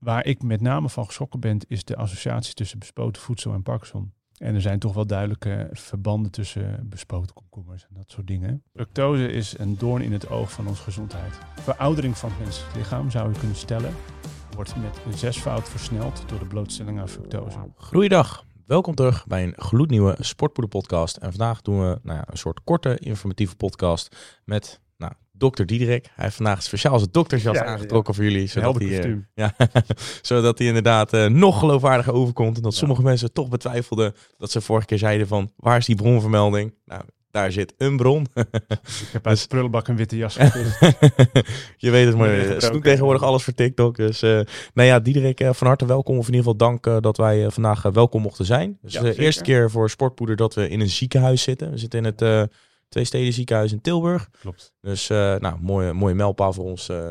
waar ik met name van geschrokken ben, is de associatie tussen bespoten voedsel en Parkinson. En er zijn toch wel duidelijke verbanden tussen bespoten komkommers en dat soort dingen. Fructose is een doorn in het oog van onze gezondheid. Veroudering van het menselijk lichaam zou je kunnen stellen, wordt met een zesvoud versneld door de blootstelling aan fructose. Goeiedag, welkom terug bij een gloednieuwe Sportpoeder podcast. En vandaag doen we nou ja, een soort korte informatieve podcast met dokter Diederik. Hij heeft vandaag speciaal zijn doktersjas Ja, ja, aangetrokken voor jullie. Zodat hij, eh, ja, zodat hij inderdaad eh, nog geloofwaardiger overkomt. En dat sommige mensen toch betwijfelden dat ze vorige keer zeiden van waar is die bronvermelding? Nou, daar zit een bron. Ik heb uit de prullenbak een witte jas. Je weet het maar. Ja, Ze doen tegenwoordig alles voor TikTok. Dus eh nou ja, Diederik, eh, van harte welkom. Of in ieder geval dank eh, dat wij eh, vandaag eh, welkom mochten zijn. Dus Ja, de eerste keer voor Sportpoeder dat we in een ziekenhuis zitten. We zitten in het eh Twee Steden ziekenhuis in Tilburg. Klopt. Dus eh, nou, mooie, mooie mijlpaal voor ons. eh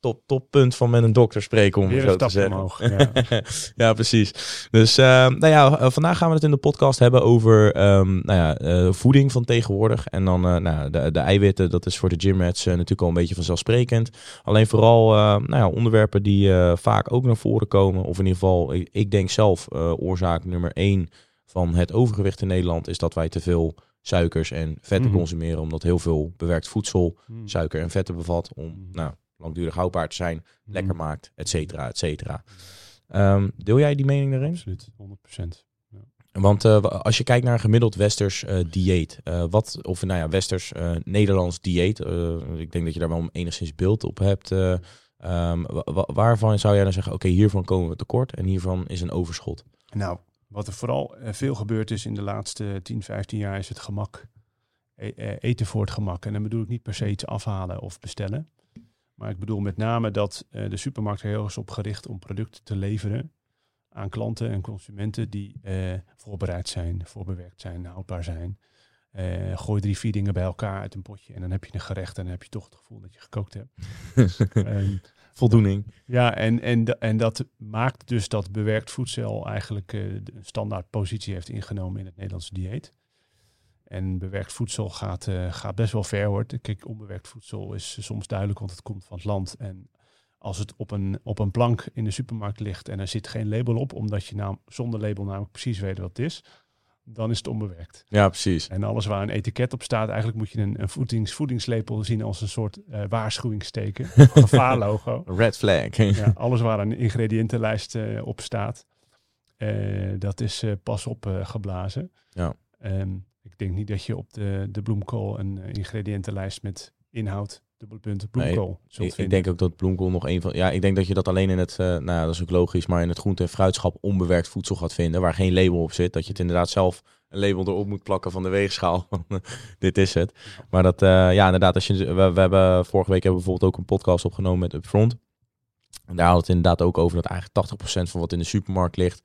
top, toppunt van met een dokter spreken, om Weer zo te zeggen. omhoog. Ja. ja, precies. Dus eh, nou ja, vandaag gaan we het in de podcast hebben over ehm, nou ja, voeding van tegenwoordig. En dan nou, de, de eiwitten, dat is voor de gymrats natuurlijk al een beetje vanzelfsprekend. Alleen vooral nou ja, onderwerpen die vaak ook naar voren komen. Of in ieder geval, ik, ik denk zelf, oorzaak nummer één van het overgewicht in Nederland is dat wij te veel suikers en vetten Mhm. consumeren. Omdat heel veel bewerkt voedsel Hmm. suiker en vetten bevat om Mhm. nou, langdurig houdbaar te zijn, Hmm. lekker maakt, et cetera, et cetera. Ehm, deel jij die mening daarin? Absoluut, 100%. Want eh, als je kijkt naar een gemiddeld westers eh, dieet, eh, wat, of nou ja, westers eh, Nederlands dieet, eh, ik denk dat je daar wel enigszins beeld op hebt. eh, ehm, wa- wa- waarvan zou jij dan zeggen, oké, hiervan komen we tekort en hiervan is een overschot? Nou, wat er vooral eh, veel gebeurd is in de laatste 10, 15 jaar is het gemak. E- eh, eten voor het gemak. En dan bedoel ik niet per se iets afhalen of bestellen. Maar ik bedoel met name dat eh, de supermarkt er heel erg is op gericht om producten te leveren aan klanten en consumenten die eh, voorbereid zijn, voorbewerkt zijn, houdbaar zijn. Eh, gooi drie, vier dingen bij elkaar uit een potje en dan heb je een gerecht en dan heb je toch het gevoel dat je gekookt hebt. Ehm, Voldoening. ja, en, en, en dat maakt dus dat bewerkt voedsel eigenlijk eh, de een standaard positie heeft ingenomen in het Nederlandse dieet. En bewerkt voedsel gaat, eh, gaat best wel ver hoor. Kijk, onbewerkt voedsel is soms duidelijk, want het komt van het land. En als het op een, op een plank in de supermarkt ligt en er zit geen label op, omdat je nou zonder label namelijk precies weet wat het is, dan is het onbewerkt. Ja, precies. En alles waar een etiket op staat, eigenlijk moet je een, een voedings, voedingslepel zien als een soort eh waarschuwingsteken, gevaarlogo. Red flag. Ja, alles waar een ingrediëntenlijst eh, op staat, eh, dat is pas op geblazen. Ja. Ehm, ik denk niet dat je op de, de bloemkool een ingrediëntenlijst met inhoud, dubbele punt, bloemkool Ik, ik denk ook dat bloemkool nog een van. Ja, ik denk dat je dat alleen in het. eh, nou, ja, dat is ook logisch, maar in het groente- en fruitschap onbewerkt voedsel gaat vinden. Waar geen label op zit. Dat je het inderdaad zelf een label erop moet plakken van de weegschaal. Dit is het. Maar dat, eh, ja, inderdaad. Als je, we, we hebben vorige week hebben we bijvoorbeeld ook een podcast opgenomen met Upfront. En daar hadden we het inderdaad ook over dat eigenlijk 80% van wat in de supermarkt ligt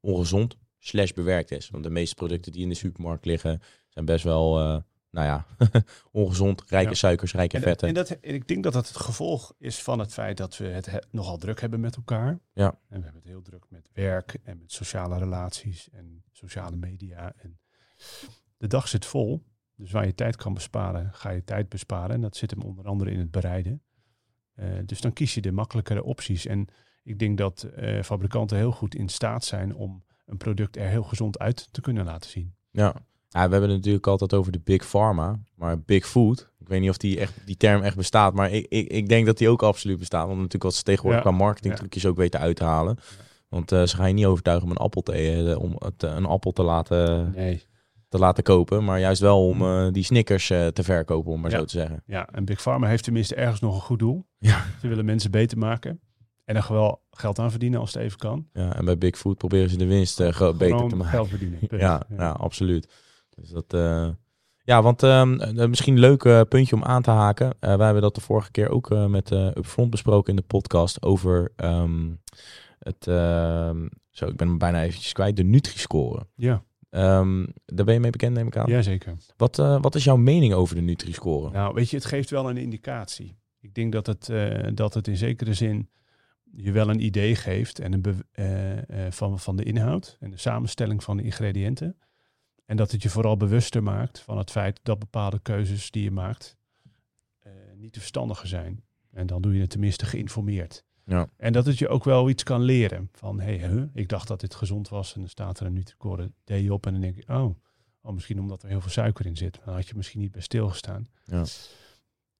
ongezond slash bewerkt is. Want de meeste producten die in de supermarkt liggen zijn best wel, eh, nou ja, ongezond. Rijke Ja. suikers, rijke En, vetten. en, dat, ik denk dat dat het gevolg is van het feit dat we het he- nogal druk hebben met elkaar. Ja. En we hebben het heel druk met werk en met sociale relaties en sociale media. En de dag zit vol. Dus waar je tijd kan besparen, ga je tijd besparen. En dat zit hem onder andere in het bereiden. Eh, dus dan kies je de makkelijkere opties. En ik denk dat eh, fabrikanten heel goed in staat zijn om een product er heel gezond uit te kunnen laten zien. Ja. Ja, we hebben het natuurlijk altijd over de big pharma, maar big food. Ik weet niet of die, echt, die term echt bestaat, maar ik, ik, ik denk dat die ook absoluut bestaat. Want natuurlijk wat ze tegenwoordig Ja. qua marketingtrucjes ook weten uit te halen. Want eh, ze gaan je niet overtuigen om een appel te, eh, om het, eh, een appel te laten, Nee. te laten kopen, maar juist wel om eh, die Snickers te verkopen, om maar Ja. zo te zeggen. Ja, en Big Pharma heeft tenminste ergens nog een goed doel. Ja. Ze willen mensen beter maken. En er wel geld aan verdienen als het even kan. Ja, en bij big food proberen ze de winst beter te maken. geld verdienen. Ja, ja. absoluut. Dus dat, eh, ja, want ehm, eh, misschien een leuk eh, puntje om aan te haken. Eh, wij hebben dat de vorige keer ook eh, met eh Upfront besproken in de podcast over ehm, het, ehm, zo, ik ben hem bijna eventjes kwijt, de Nutri-score. Ja, daar ben je mee bekend, neem ik aan. jazeker. Wat, eh, wat is jouw mening over de Nutri-score? Nou, weet je, het geeft wel een indicatie. Ik denk dat het, eh, dat het in zekere zin je wel een idee geeft en een eh, eh, van, van de inhoud en de samenstelling van de ingrediënten. En dat het je vooral bewuster maakt van het feit dat bepaalde keuzes die je maakt eh, niet de verstandige zijn. En dan doe je het tenminste geïnformeerd. Ja. En dat het je ook wel iets kan leren. Van, hé, hey, huh, ik dacht dat dit gezond was. En dan staat er een Nutri-Score D op. En dan denk ik, oh, oh, misschien omdat er heel veel suiker in zit. Dan had je misschien niet bij stilgestaan. Ja.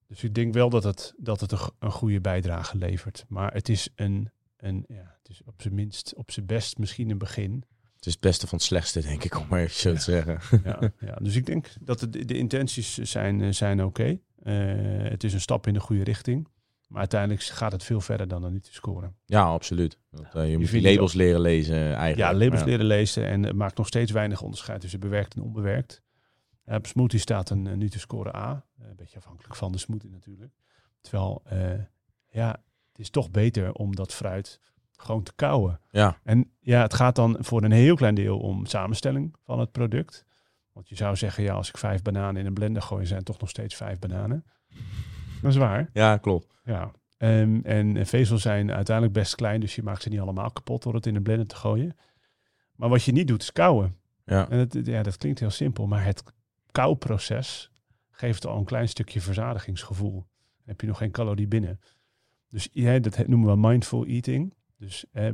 Dus ik denk wel dat het, dat het een, een goede bijdrage levert. Maar het is een, een ja, het is op zijn minst, op zijn best misschien een begin. Het is het beste van het slechtste, denk ik, om maar even zo te zeggen. Ja, ja. Dus ik denk dat de, de intenties zijn, eh, zijn oké. Eh, het is een stap in de goede richting. Maar uiteindelijk gaat het veel verder dan er niet te scoren. Ja, absoluut. Want, eh, je moet die labels leren lezen eigenlijk. Ja, labels leren lezen en het maakt nog steeds weinig onderscheid tussen bewerkt en onbewerkt. Op smoothie staat een, een Nutri-score A. Eh, een beetje afhankelijk van de smoothie natuurlijk. Terwijl, ja, het is toch beter om dat fruit gewoon te kauwen. Ja, En ja, het gaat dan voor een heel klein deel om samenstelling van het product. Want je zou zeggen, ja, als ik vijf bananen in een blender gooi, zijn het toch nog steeds vijf bananen. Dat is waar. ja klopt. Ja. Ehm, en vezels zijn uiteindelijk best klein, dus je maakt ze niet allemaal kapot door het in een blender te gooien. Maar wat je niet doet, is kouwen. Ja. En het, ja, dat klinkt heel simpel, maar het kouwproces geeft al een klein stukje verzadigingsgevoel. Dan heb je nog geen calorie binnen. Dus ja, dat noemen we mindful eating. Dus eh,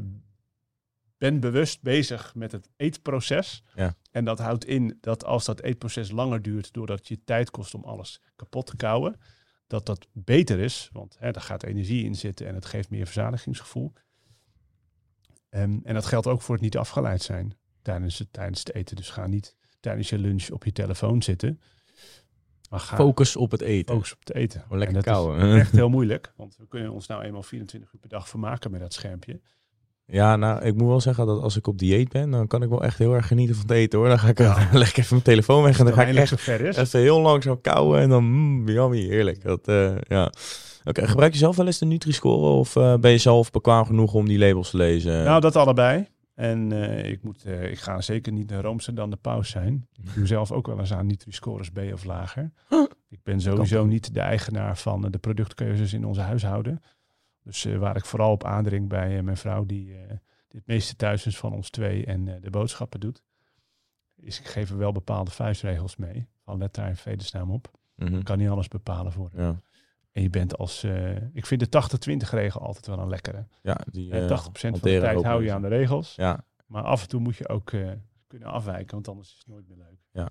ben bewust bezig met het eetproces. Ja. En dat houdt in dat als dat eetproces langer duurt, doordat je tijd kost om alles kapot te kouwen, dat dat beter is. Want hè, daar gaat energie in zitten en het geeft meer verzadigingsgevoel. Ehm, en dat geldt ook voor het niet afgeleid zijn tijdens het, tijdens het eten. Dus ga niet tijdens je lunch op je telefoon zitten. Maar ga Focus op het eten. focus op het eten. Gewoon lekker En dat is kauwen. echt heel moeilijk. Want we kunnen ons nou eenmaal 24 uur per dag vermaken met dat schermpje. Ja, nou, ik moet wel zeggen dat als ik op dieet ben, dan kan ik wel echt heel erg genieten van het eten hoor. Dan ga ik Ja. leg ik even mijn telefoon weg en dan ga ik echt zo ver is. even heel langzaam kauwen en dan mm, yummy, heerlijk. Dat, eh, ja. Oké, gebruik je zelf wel eens de Nutri-score of eh, ben je zelf bekwaam genoeg om die labels te lezen? Nou, dat allebei. En eh, ik, moet, eh, ik ga zeker niet de roomser dan de paus zijn. Ik doe zelf ook wel eens aan Nutri-scores B of lager. Ik ben sowieso niet de eigenaar van eh, de productkeuzes in onze huishouden. Dus waar ik vooral op aandring bij mijn vrouw, die het meeste thuis is van ons twee en de boodschappen doet, is ik geef er wel bepaalde vuistregels mee. Van let daar in vredesnaam op. Mhm. Ik kan niet alles bepalen voor. ja. En je bent als, eh, ik vind de 80-20 regel altijd wel een lekkere. ja, die Eh, eh, 80% van de tijd hou je aan de regels. Ja, Maar af en toe moet je ook eh, kunnen afwijken, want anders is het nooit meer leuk.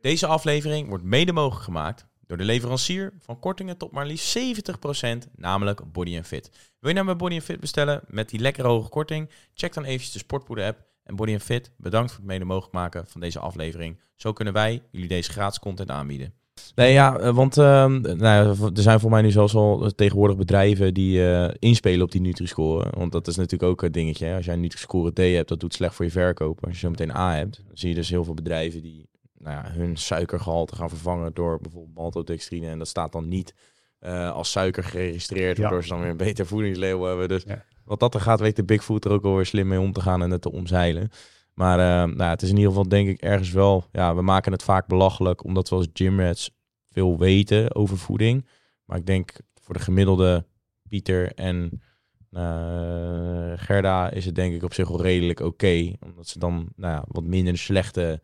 Deze aflevering wordt mede mogelijk gemaakt door de leverancier van kortingen tot maar liefst 70%, namelijk Body Fit. Wil je nou bij Body Fit bestellen met die lekkere hoge korting? Check dan eventjes de Sportpoeder app. En Body Fit, bedankt voor het mede mogelijk maken van deze aflevering. Zo kunnen wij jullie deze gratis content aanbieden. Nee, ja, eh, want ehm, nou er zijn voor mij nu zelfs al tegenwoordig bedrijven die eh, inspelen op die Nutri-score. Want dat is natuurlijk ook een dingetje. Hè? Als jij een Nutri-score D hebt, dat doet slecht voor je verkoop. Als je zo meteen A hebt, dan zie je dus heel veel bedrijven die nou ja, hun suikergehalte gaan vervangen door bijvoorbeeld maltodextrine. En dat staat dan niet eh, als suiker geregistreerd, Ja. waardoor ze dan weer een beter voedingslabel hebben. Dus Ja. wat dat er gaat, weet de Bigfoot er ook alweer slim mee om te gaan en het te omzeilen. Maar eh, nou, het is in ieder geval denk ik ergens wel, ja, we maken het vaak belachelijk, omdat we als gymrats veel weten over voeding. Maar ik denk voor de gemiddelde Pieter en eh, Gerda is het denk ik op zich wel redelijk oké. omdat ze dan nou ja, wat minder slechte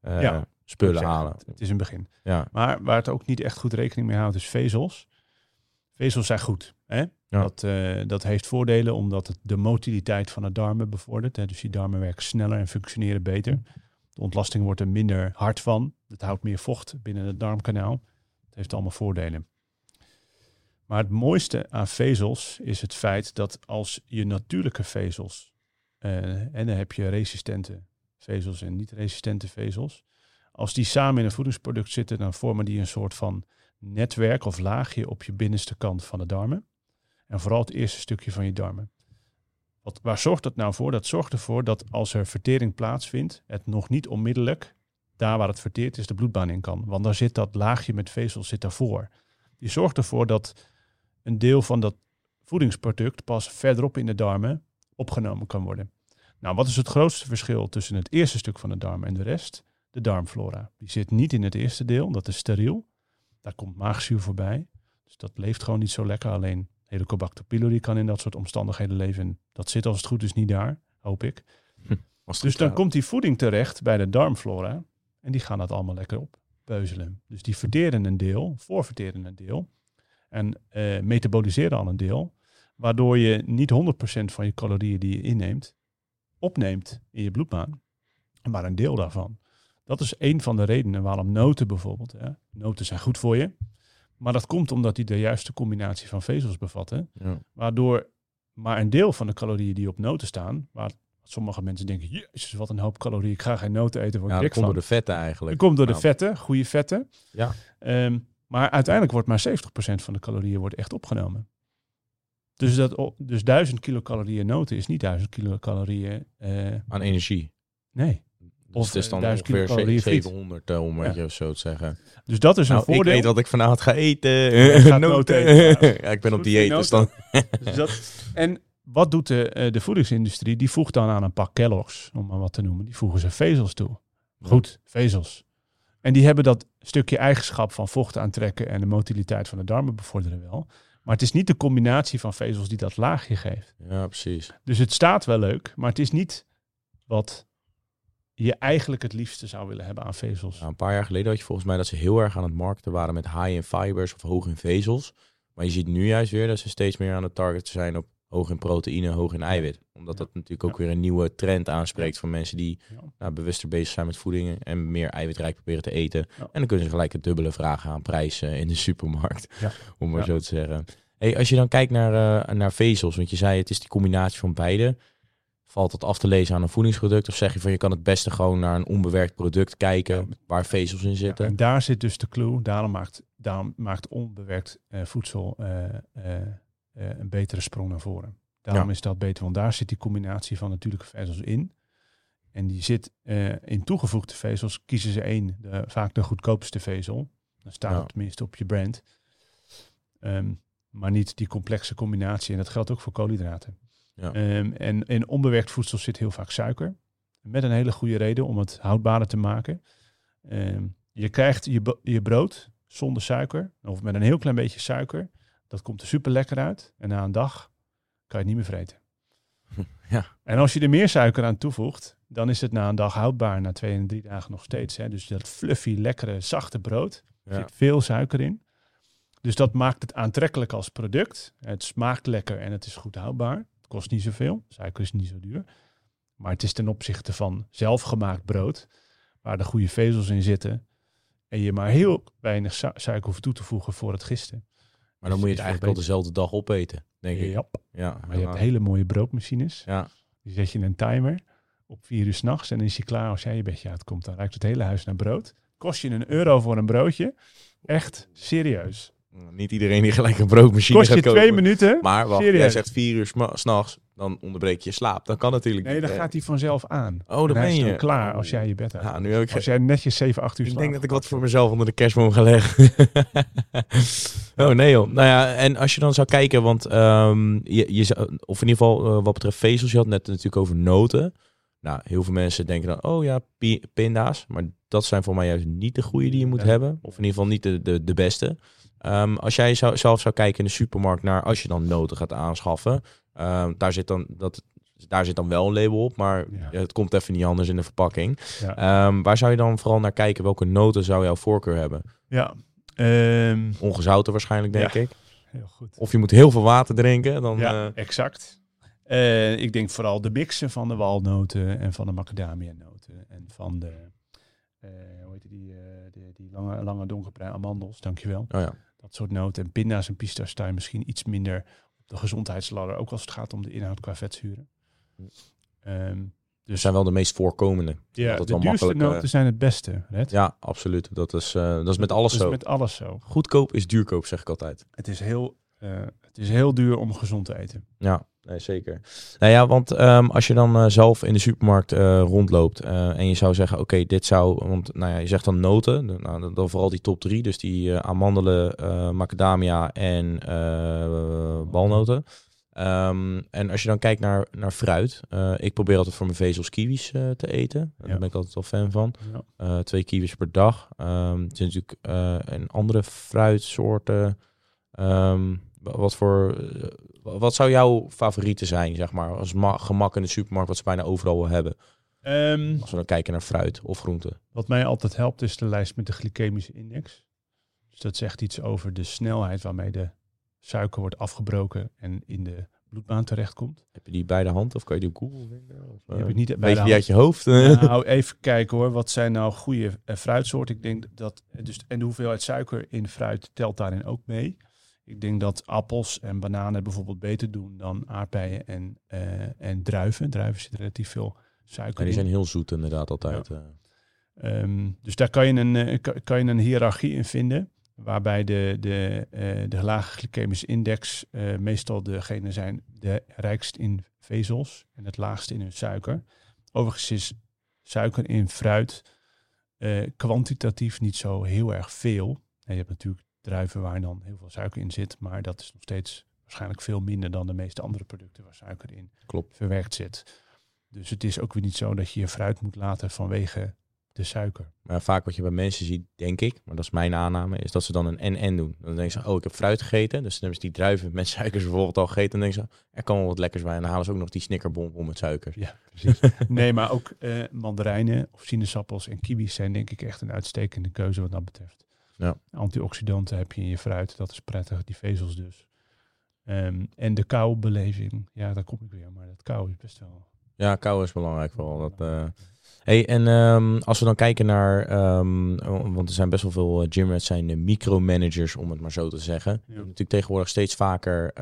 eh, Ja, spullen halen. Het, het is een begin. Ja, Maar waar het ook niet echt goed rekening mee houdt, is vezels. Vezels zijn goed. Hè? Dat, eh, dat heeft voordelen omdat het de motiliteit van de darmen bevordert. Hè? Dus die darmen werken sneller en functioneren beter. De ontlasting wordt er minder hard van. Het houdt meer vocht binnen het darmkanaal. Het heeft allemaal voordelen. Maar het mooiste aan vezels is het feit dat als je natuurlijke vezels, eh, en dan heb je resistente vezels en niet-resistente vezels, als die samen in een voedingsproduct zitten, dan vormen die een soort van netwerk of laagje op je binnenste kant van de darmen. En vooral het eerste stukje van je darmen. Wat, waar zorgt dat nou voor? Dat zorgt ervoor dat als er vertering plaatsvindt, het nog niet onmiddellijk, daar waar het verteerd is, de bloedbaan in kan. Want daar zit dat laagje met vezels zit daarvoor. Die zorgt ervoor dat een deel van dat voedingsproduct pas verderop in de darmen opgenomen kan worden. Nou, wat is het grootste verschil tussen het eerste stuk van de darm en de rest? De darmflora. Die zit niet in het eerste deel, dat is steriel. Daar komt maagzuur voorbij. Dus dat leeft gewoon niet zo lekker. Alleen Helicobacter pylori kan in dat soort omstandigheden leven. En dat zit als het goed is niet daar, hoop ik. Het Dus dan gaat. komt die voeding terecht bij de darmflora. En die gaan dat allemaal lekker oppeuzelen. Dus die verteren een deel, voorverteren een deel. En eh, metaboliseren al een deel. Waardoor je niet 100% van je calorieën die je inneemt, opneemt in je bloedbaan, maar een deel daarvan. Dat is een van de redenen waarom noten bijvoorbeeld. Hè. Noten zijn goed voor je. Maar dat komt omdat die de juiste combinatie van vezels bevatten. Ja. Waardoor maar een deel van de calorieën die op noten staan, waar sommige mensen denken, jezus, wat een hoop calorieën, ik ga geen noten eten, word Ja, ik dat komt van. door de vetten Dat eigenlijk. komt door de Nou. vetten, goede vetten. Ja. Ehm, maar uiteindelijk wordt maar 70% van de calorieën wordt echt opgenomen. Dus, dat, dus 1000 kilocalorieën noten is niet 1000 kilocalorieën. eh Aan energie. nee. Dus Of, het is dan eh, 1000 ongeveer kilocalorieën friet. 700 eh, om een Ja. beetje zo te zeggen. Dus dat is een Nou, ik voordeel. weet wat ik vanavond ga eten. Noten. noten eten, ja. ja, ik ben op Goed dieet, dus dan... Dus dat, en wat doet de, eh, de voedingsindustrie? Die voegt dan aan een pak Kellogg's, om maar wat te noemen, die voegen ze vezels toe. Goed, vezels. En die hebben dat stukje eigenschap van vocht aantrekken en de motiliteit van de darmen bevorderen wel. Maar het is niet de combinatie van vezels die dat laagje geeft. Ja, precies. Dus het staat wel leuk, maar het is niet wat je eigenlijk het liefste zou willen hebben aan vezels. Nou, een paar jaar geleden had je volgens mij dat ze heel erg aan het markten waren met high in fibers of hoog in vezels. Maar je ziet nu juist weer dat ze steeds meer aan het targeten zijn op hoog in proteïne, hoog in eiwit. Omdat dat natuurlijk ook Ja. weer een nieuwe trend aanspreekt van mensen die nou, bewuster bezig zijn met voeding en meer eiwitrijk proberen te eten. En dan kunnen ze gelijk het dubbele vragen aan prijzen in de supermarkt, om maar zo te zeggen. Hey, als je dan kijkt naar, eh, naar vezels, want je zei het is die combinatie van beide. Valt dat af te lezen aan een voedingsproduct? Of zeg je van je kan het beste gewoon naar een onbewerkt product kijken Ja. waar vezels in Ja, zitten? en daar zit dus de clue. Daarom maakt, daarom maakt onbewerkt eh, voedsel eh, eh, een betere sprong naar voren. Daarom Ja. is dat beter, want daar zit die combinatie van natuurlijke vezels in. En die zit in toegevoegde vezels, kiezen ze één, de, vaak de goedkoopste vezel. Dan staat het tenminste op je brand. Ehm, maar niet die complexe combinatie. En dat geldt ook voor koolhydraten. Ja. Ehm, en in onbewerkt voedsel zit heel vaak suiker. Met een hele goede reden om het houdbaarder te maken. Ehm, je krijgt je, je brood zonder suiker, of met een heel klein beetje suiker. Dat komt er super lekker uit. En na een dag kan je het niet meer vreten. Ja. En als je er meer suiker aan toevoegt, dan is het na een dag houdbaar, na twee en drie dagen nog steeds. Hè. Dus dat fluffy, lekkere, zachte brood. Er Ja. zit veel suiker in. Dus dat maakt het aantrekkelijk als product. Het smaakt lekker en het is goed houdbaar. Kost niet zoveel. Suiker is niet zo duur. Maar het is ten opzichte van zelfgemaakt brood, waar de goede vezels in zitten. En je maar heel weinig su- suiker hoeft toe te voegen voor het gisten. Maar dan moet je het eigenlijk al dezelfde dag opeten, denk ik. Ja, Ja, maar je hebt hele mooie broodmachines. ja. Die zet je in een timer op vier uur s'nachts en dan is je klaar als jij je bedje uitkomt. Dan ruikt het hele huis naar brood. Kost je een euro voor een broodje. Echt serieus. Niet iedereen die gelijk een broodmachine Kost je gaat twee minuten. Maar wacht, jij zegt vier uur s'nachts, dan onderbreek je je slaap. Dat kan natuurlijk Nee, dan hè. gaat hij vanzelf aan. Oh, hij ben dan je. klaar als jij je bed uit. Ja, nu heb ik... Als jij netjes 7, 8 uur Ik slaapt. denk dat ik wat voor mezelf onder de kerstboom ga leggen. oh nee joh. Nou ja, en als je dan zou kijken, want ehm, je, je zou, of in ieder geval eh, wat betreft vezels, je had net natuurlijk over noten. Nou, heel veel mensen denken dan, oh ja, pi- pinda's. Maar dat zijn voor mij juist niet de goede die je moet hebben. Of in ieder geval niet de, de, de beste. Ehm, als jij zou, zelf zou kijken in de supermarkt naar als je dan noten gaat aanschaffen. ehm, daar, zit dan, dat, daar zit dan wel een label op, maar Ja. het komt even niet anders in de verpakking. Ja. Ehm, waar zou je dan vooral naar kijken? Welke noten zou jouw voorkeur hebben? Ja. Ongezouten waarschijnlijk, denk Ja. ik. heel goed. Of je moet heel veel water drinken. Dan, ja, eh, exact. Eh, ik denk vooral de mixen van de walnoten en van de macadamia-noten. En van de, eh, hoe heet die, die, die lange, lange donkerbruine amandels, dankjewel. oh ja. Dat soort noten. En pinda's en pista's staan misschien iets minder op de gezondheidsladder. Ook als het gaat om de inhoud qua vetzuren. Ehm, Dus zijn wel de meest voorkomende. ja, altijd de wel duurste makkelijk, eh, noten zijn het beste. Red. Ja, absoluut. Dat is, eh, dat is met alles Dat is zo. met alles zo. Goedkoop is duurkoop, zeg ik altijd. Het is heel, eh, het is heel duur om gezond te eten. Ja, nee, zeker. Nou ja, want ehm, als je dan eh, zelf in de supermarkt eh, rondloopt eh, en je zou zeggen, oké, dit zou, want nou ja, je zegt dan noten, dan- nou, dan, vooral die top drie, dus die amandelen, macadamia en walnoten. Ehm, en als je dan kijkt naar, naar fruit, ik probeer altijd voor mijn vezels kiwis te eten. Daar Ja. ben ik altijd wel fan van. Ja. Twee kiwis per dag. Ehm er zijn natuurlijk eh en andere fruitsoorten. Wa- wat voor, wat zou jouw favoriete zijn, zeg maar, als ma- gemak in de supermarkt, wat ze bijna overal wel hebben? Ehm, Als we dan kijken naar fruit of groenten. Wat mij altijd helpt is de lijst met de glycemische index. Dus dat zegt iets over de snelheid waarmee de suiker wordt afgebroken en in de bloedbaan terechtkomt. Heb je die bij de hand of kan je die op Google vinden? Of, Die heb eh, ik niet bij de hand. uit je hoofd? Nou, even kijken hoor. Wat zijn nou goede eh, fruitsoorten? Ik denk dat, dus, en de hoeveelheid suiker in fruit telt daarin ook mee. Ik denk dat appels en bananen bijvoorbeeld beter doen dan aardbeien en, eh, en druiven. Druiven zit relatief veel suiker Ja, die in. zijn heel zoet inderdaad altijd. eh. Ehm, dus daar kan je, een, eh, kan- je een hiërarchie in vinden. Waarbij de, de, de lage glycemische index meestal degene zijn de rijkst in vezels en het laagste in hun suiker. Overigens is suiker in fruit kwantitatief niet zo heel erg veel. En je hebt natuurlijk druiven waar dan heel veel suiker in zit, maar dat is nog steeds waarschijnlijk veel minder dan de meeste andere producten waar suiker in Klopt. verwerkt zit. Dus het is ook weer niet zo dat je je fruit moet laten vanwege de suiker. Maar vaak wat je bij mensen ziet, denk ik, maar dat is mijn aanname, is dat ze dan een en-en doen. Dan denken ze, oh, ik heb fruit gegeten. Dus dan hebben ze die druiven met suikers bijvoorbeeld al gegeten. Dan denken ze, er kan wel wat lekkers bij. En dan halen ze ook nog die snickerbonbon met suiker. Ja, precies. nee, maar ook eh, mandarijnen of sinaasappels en kiwis zijn denk ik echt een uitstekende keuze wat dat betreft. Ja. Antioxidanten heb je in je fruit, dat is prettig, die vezels dus. Ehm, en de koubeleving, ja, daar kom ik weer, maar dat kou is best wel... Ja, kou is belangrijk vooral. Dat, eh. Hey, en ehm, als we dan kijken naar, ehm, want er zijn best wel veel uh, gymrats zijn micromanagers, om het maar zo te zeggen. Natuurlijk tegenwoordig steeds vaker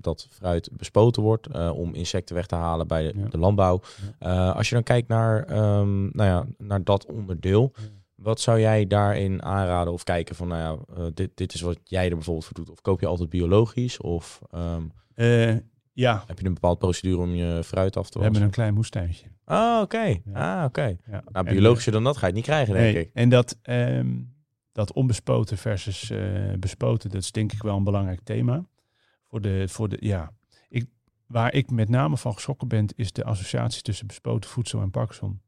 dat fruit bespoten wordt eh, om insecten weg te halen bij de, Ja. de landbouw. Eh, als je dan kijkt naar, nou ja, naar dat onderdeel, wat zou jij daarin aanraden of kijken van, nou ja, eh, dit, dit is wat jij er bijvoorbeeld voor doet? Of koop je altijd biologisch? Of ehm, Eh, ja, heb je een bepaalde procedure om je fruit af te we hebben wassen? een klein moestuintje. Ah, oké. Ja. Ah, oké. Ja. Nou, En, biologischer dan dat ga je het niet krijgen, denk Nee, ik. En dat, ehm, dat onbespoten versus eh, bespoten, dat is denk ik wel een belangrijk thema. Voor de, voor de, ja. ik, waar ik met name van geschrokken ben, is de associatie tussen bespoten voedsel en Parkinson.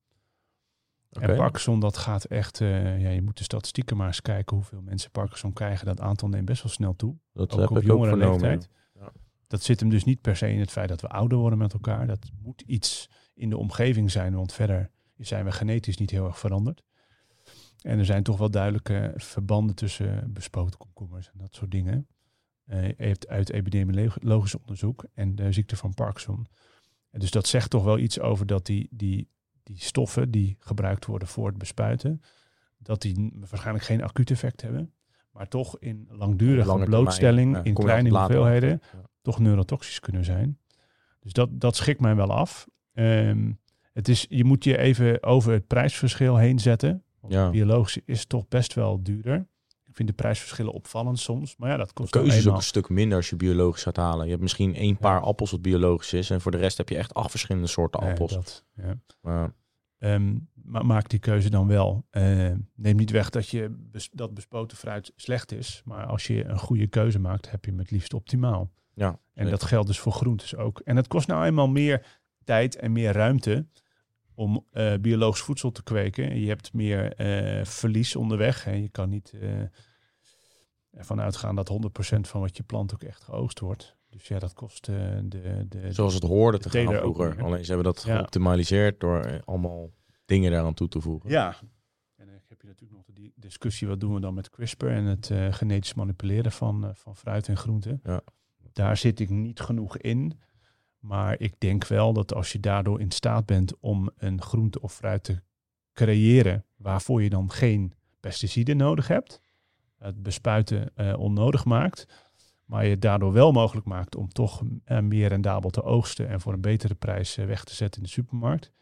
En Parkinson, dat gaat echt, eh, ja, je moet de statistieken maar eens kijken hoeveel mensen Parkinson krijgen. Dat aantal neemt best wel snel toe. Dat ook heb op ik ook jongere vernomen. leeftijd. ja. Dat zit hem dus niet per se in het feit dat we ouder worden met elkaar. Dat moet iets in de omgeving zijn, want verder zijn we genetisch niet heel erg veranderd. En er zijn toch wel duidelijke verbanden tussen bespoten komkommers en dat soort dingen. Heeft uit epidemiologisch onderzoek en de ziekte van Parkinson. En dus dat zegt toch wel iets over dat die, die, die stoffen die gebruikt worden voor het bespuiten, dat die waarschijnlijk geen acuut effect hebben, maar toch in langdurige Lange termijn, blootstelling, ja, in kleine hoeveelheden. Ja. toch neurotoxisch kunnen zijn. Dus dat, dat schikt mij wel af. Ehm, het is, je moet je even over het prijsverschil heen zetten. Want Ja. biologisch is toch best wel duurder. Ik vind de prijsverschillen opvallend soms. Maar ja, dat De kost keuze is ook een stuk minder als je biologisch gaat halen. Je hebt misschien één paar appels wat biologisch is. En voor de rest heb je echt acht verschillende soorten appels. dat, ja. Maar, Ehm, maar maak die keuze dan wel. Ehm, neem niet weg dat, je bes- dat bespoten fruit slecht is. Maar als je een goede keuze maakt, heb je hem het liefst optimaal. ja, En zeker. dat geldt dus voor groentes ook. En het kost nou eenmaal meer tijd en meer ruimte om eh, biologisch voedsel te kweken. Je hebt meer eh, verlies onderweg. En je kan niet eh, ervan uitgaan dat 100% van wat je plant ook echt geoogst wordt. Dus ja, dat kost de, de, Zoals het hoorde te de gaan ook vroeger. Alleen ze hebben dat Ja. geoptimaliseerd door allemaal dingen daaraan toe te voegen. Ja. En dan heb je natuurlijk nog die discussie, wat doen we dan met CRISPR en het genetisch manipuleren van, van fruit en groenten. Ja. Daar zit ik niet genoeg in. Maar ik denk wel dat als je daardoor in staat bent om een groente of fruit te creëren waarvoor je dan geen pesticiden nodig hebt, het bespuiten eh, onnodig maakt, maar je het daardoor wel mogelijk maakt om toch eh, meer rendabel te oogsten en voor een betere prijs eh, weg te zetten in de supermarkt,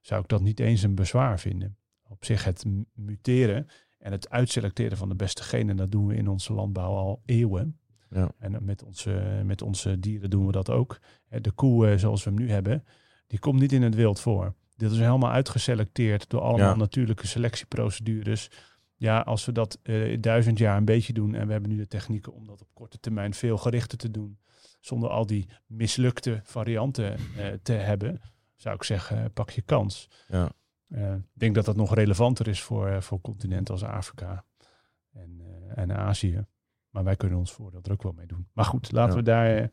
zou ik dat niet eens een bezwaar vinden. Op zich het muteren en het uitselecteren van de beste genen, dat doen we in onze landbouw al eeuwen. Ja. En met onze, met onze dieren doen we dat ook. De koe eh, zoals we hem nu hebben, die komt niet in het wild voor. Dit is helemaal uitgeselecteerd door allemaal Ja. natuurlijke selectieprocedures. Ja, als we dat eh duizend jaar een beetje doen en we hebben nu de technieken om dat op korte termijn veel gerichter te doen, zonder al die mislukte varianten eh, te hebben, zou ik zeggen, pak je kans. Ja. Ik denk dat dat nog relevanter is voor, voor continenten als Afrika en, en Azië. Maar wij kunnen ons voordeel er ook wel mee doen. Maar goed, laten Ja. we daar eh,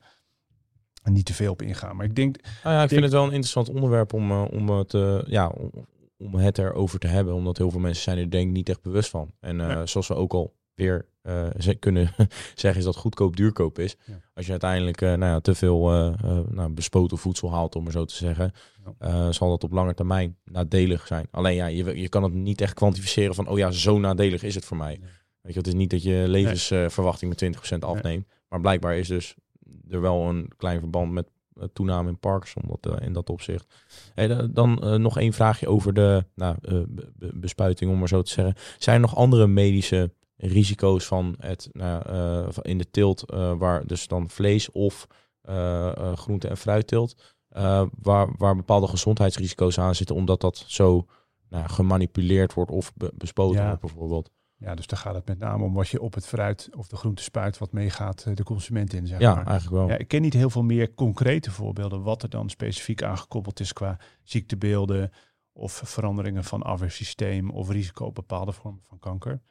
niet te veel op ingaan. Maar ik denk, Nou ja, ik vind het wel een interessant onderwerp om, eh, om, het, eh, ja, om, om het erover te hebben. Omdat heel veel mensen zijn er denk ik niet echt bewust van. En eh, Ja. zoals we ook al weer eh, ze kunnen zeggen is dat goedkoop duurkoop is. Ja. Als je uiteindelijk eh, nou ja, te veel eh, eh, nou, bespoten voedsel haalt, om maar zo te zeggen, eh, zal dat op lange termijn nadelig zijn. Alleen ja, je, je kan het niet echt kwantificeren van, oh ja, zo nadelig is het voor mij. Weet je, het is niet dat je levensverwachting met 20% afneemt. Maar blijkbaar is dus er wel een klein verband met eh, toename in Parkinson dat, eh, in dat opzicht. Hey, da- dan eh, nog één vraagje over de nou, be- be- bespuiting, om maar zo te zeggen. Zijn er nog andere medische risico's van het nou, in de teelt, waar dus dan vlees of groente- en fruitteelt, eh, waar, waar bepaalde gezondheidsrisico's aan zitten, omdat dat zo nou, gemanipuleerd wordt of be- bespoten Ja. wordt bijvoorbeeld? Ja, dus daar gaat het met name om wat je op het fruit of de groente spuit wat meegaat eh, de consument in, zeg Ja, maar. eigenlijk wel. Ja, ik ken niet heel veel meer concrete voorbeelden wat er dan specifiek aangekoppeld is qua ziektebeelden of veranderingen van afweersysteem of risico op bepaalde vormen van kanker.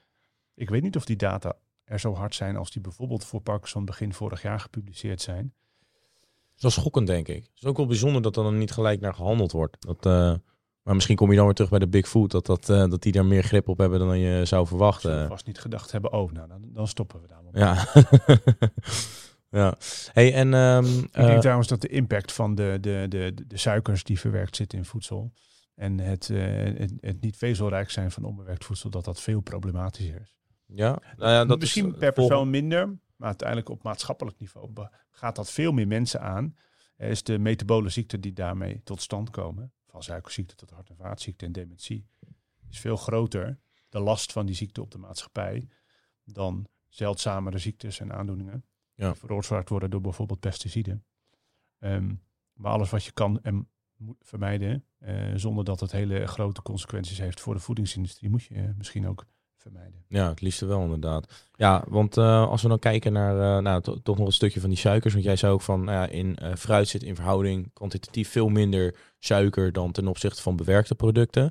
Ik weet niet of die data er zo hard zijn als die bijvoorbeeld voor Parkinson begin vorig jaar gepubliceerd zijn. Dat is schokkend, denk ik. Het is ook wel bijzonder dat er dan niet gelijk naar gehandeld wordt. Dat, eh, maar misschien kom je dan weer terug bij de Big Food, dat, dat, eh, dat die daar meer grip op hebben dan je zou verwachten. vast niet gedacht hebben, oh, nou, dan, dan stoppen we daar. Ja. ja. Hey, en ehm, Ik eh, denk trouwens dat de impact van de, de, de, de suikers die verwerkt zitten in voedsel en het, eh, het, het niet vezelrijk zijn van onbewerkt voedsel, dat dat veel problematischer is. ja, nou ja, dat Misschien is, per persoon minder, maar uiteindelijk op maatschappelijk niveau gaat dat veel meer mensen aan. Er is de metabole ziekten die daarmee tot stand komen, van suikerziekte tot hart- en vaatziekte en dementie, is veel groter, de last van die ziekte op de maatschappij, dan zeldzamere ziektes en aandoeningen. Ja. Die veroorzaakt worden door bijvoorbeeld pesticiden. Ehm, maar alles wat je kan en moet vermijden, eh, zonder dat het hele grote consequenties heeft voor de voedingsindustrie, moet je misschien ook vermijden. Ja, het liefste wel inderdaad. Ja, want eh, als we dan kijken naar eh, nou, to- toch nog een stukje van die suikers. Want jij zei ook van nou ja, in eh, fruit zit in verhouding kwantitatief veel minder suiker dan ten opzichte van bewerkte producten.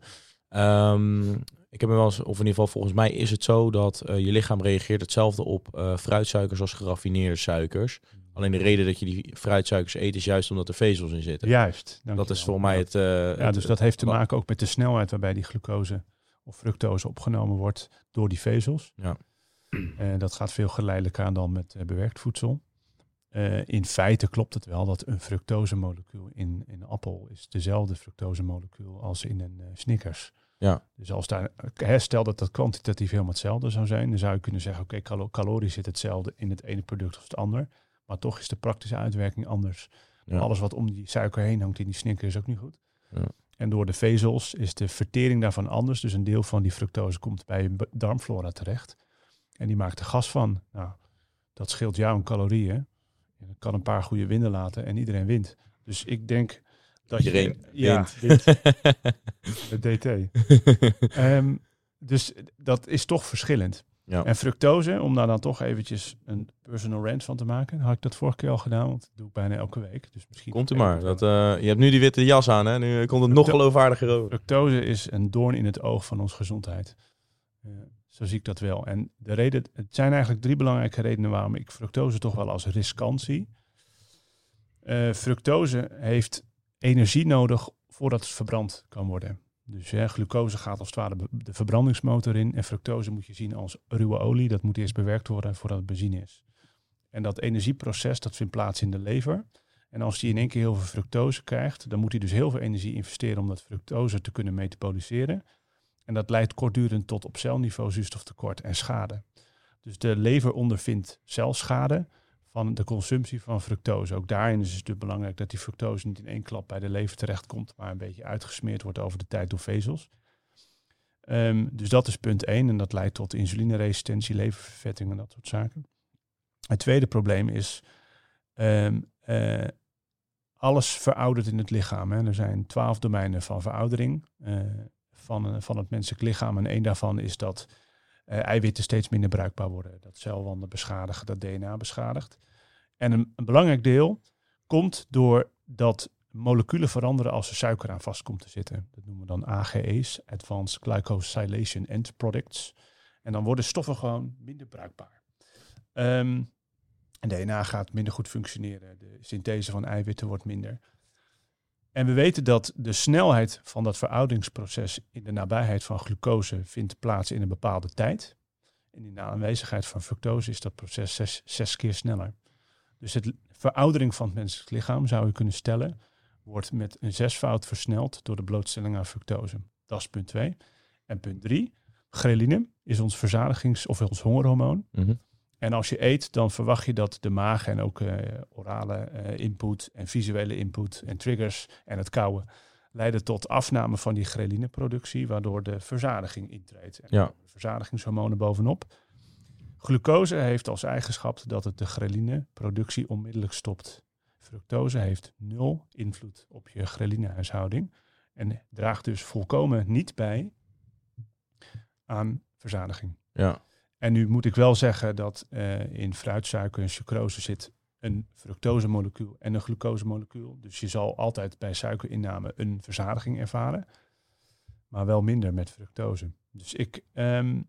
Ehm, ik heb me wel eens, of in ieder geval volgens mij is het zo dat je lichaam reageert hetzelfde op fruitsuikers als geraffineerde suikers. Alleen de reden dat je die fruitsuikers eet is juist omdat er vezels in zitten. Juist. dat is volgens mij het... Ja, dus dat heeft te maken ook met de snelheid waarbij die glucose of fructose opgenomen wordt door die vezels. Ja. En dat gaat veel geleidelijker aan dan met eh, bewerkt voedsel. Eh, in feite klopt het wel dat een fructosemolecuul in, in een appel is dezelfde fructosemolecuul als in een eh, Snickers. Ja. Dus als daar, hè, stel dat dat kwantitatief helemaal hetzelfde zou zijn, dan zou je kunnen zeggen, oké, calo calorisch zit hetzelfde in het ene product als het ander. Maar toch is de praktische uitwerking anders. Ja. Alles wat om die suiker heen hangt in die Snickers is ook niet goed. Ja. En door de vezels is de vertering daarvan anders. Dus een deel van die fructose komt bij je darmflora terecht. En die maakt er gas van. Nou, dat scheelt jou een calorieën. En dat kan een paar goede winden laten en iedereen wint. Dus ik denk dat Iedereen je... Ja, wint. DT. Ehm, dus dat is toch verschillend. Ja. En fructose, om daar dan toch eventjes een personal rant van te maken. Had ik dat vorige keer al gedaan, want dat doe ik bijna elke week. Dus misschien Komt u maar. Dat, eh, je hebt nu die witte jas aan, hè? Nu komt het nog geloofwaardiger over. Fructose is een doorn in het oog van onze gezondheid. Eh, zo zie ik dat wel. En de reden, het zijn eigenlijk drie belangrijke redenen waarom ik fructose toch wel als riskant zie. Eh, fructose heeft energie nodig voordat het verbrand kan worden. Dus hè, glucose gaat als het ware de verbrandingsmotor in. En fructose moet je zien als ruwe olie. Dat moet eerst bewerkt worden voordat het benzine is. En dat energieproces dat vindt plaats in de lever. En als die in één keer heel veel fructose krijgt, dan moet hij dus heel veel energie investeren om dat fructose te kunnen metaboliseren. En dat leidt kortdurend tot op celniveau zuurstoftekort en schade. Dus de lever ondervindt celschade van de consumptie van fructose. Ook daarin is het natuurlijk belangrijk dat die fructose niet in één klap bij de lever terechtkomt, maar een beetje uitgesmeerd wordt over de tijd door vezels. Ehm, dus dat is punt 1 en dat leidt tot insulineresistentie, leververvetting en dat soort zaken. Het tweede probleem is, ehm, eh, alles veroudert in het lichaam. Hè. Er zijn twaalf domeinen van veroudering eh, van, eh, van het menselijk lichaam. En één daarvan is dat eiwitten steeds minder bruikbaar worden. Dat celwanden beschadigen, dat DNA beschadigt. En een, een belangrijk deel komt door dat moleculen veranderen als er suiker aan vast komt te zitten. Dat noemen we dan AGE's, Advanced Glycosylation End Products. En dan worden stoffen gewoon minder bruikbaar. Ehm, en DNA gaat minder goed functioneren. De synthese van eiwitten wordt minder. En we weten dat de snelheid van dat verouderingsproces in de nabijheid van glucose vindt plaats in een bepaalde tijd. En in de aanwezigheid van fructose is dat proces zes, keer sneller. Dus de veroudering van het menselijk lichaam, zou je kunnen stellen, wordt met een zesvoud versneld door de blootstelling aan fructose. Dat is punt 2. En punt 3, ghreline is ons verzadigings- of ons hongerhormoon. Mhm. En als je eet, dan verwacht je dat de maag en ook eh, orale eh, input en visuele input en triggers en het kauwen leiden tot afname van die ghreline-productie, waardoor de verzadiging intreedt. En Ja. verzadigingshormonen bovenop. Glucose heeft als eigenschap dat het de ghreline-productie onmiddellijk stopt. Fructose heeft nul invloed op je ghreline-huishouding en draagt dus volkomen niet bij aan verzadiging. Ja. En nu moet ik wel zeggen dat eh, in fruitsuiker en sucrose zit een fructosemolecuul en een glucosemolecuul. Dus je zal altijd bij suikerinname een verzadiging ervaren, maar wel minder met fructose. Dus ik, ehm,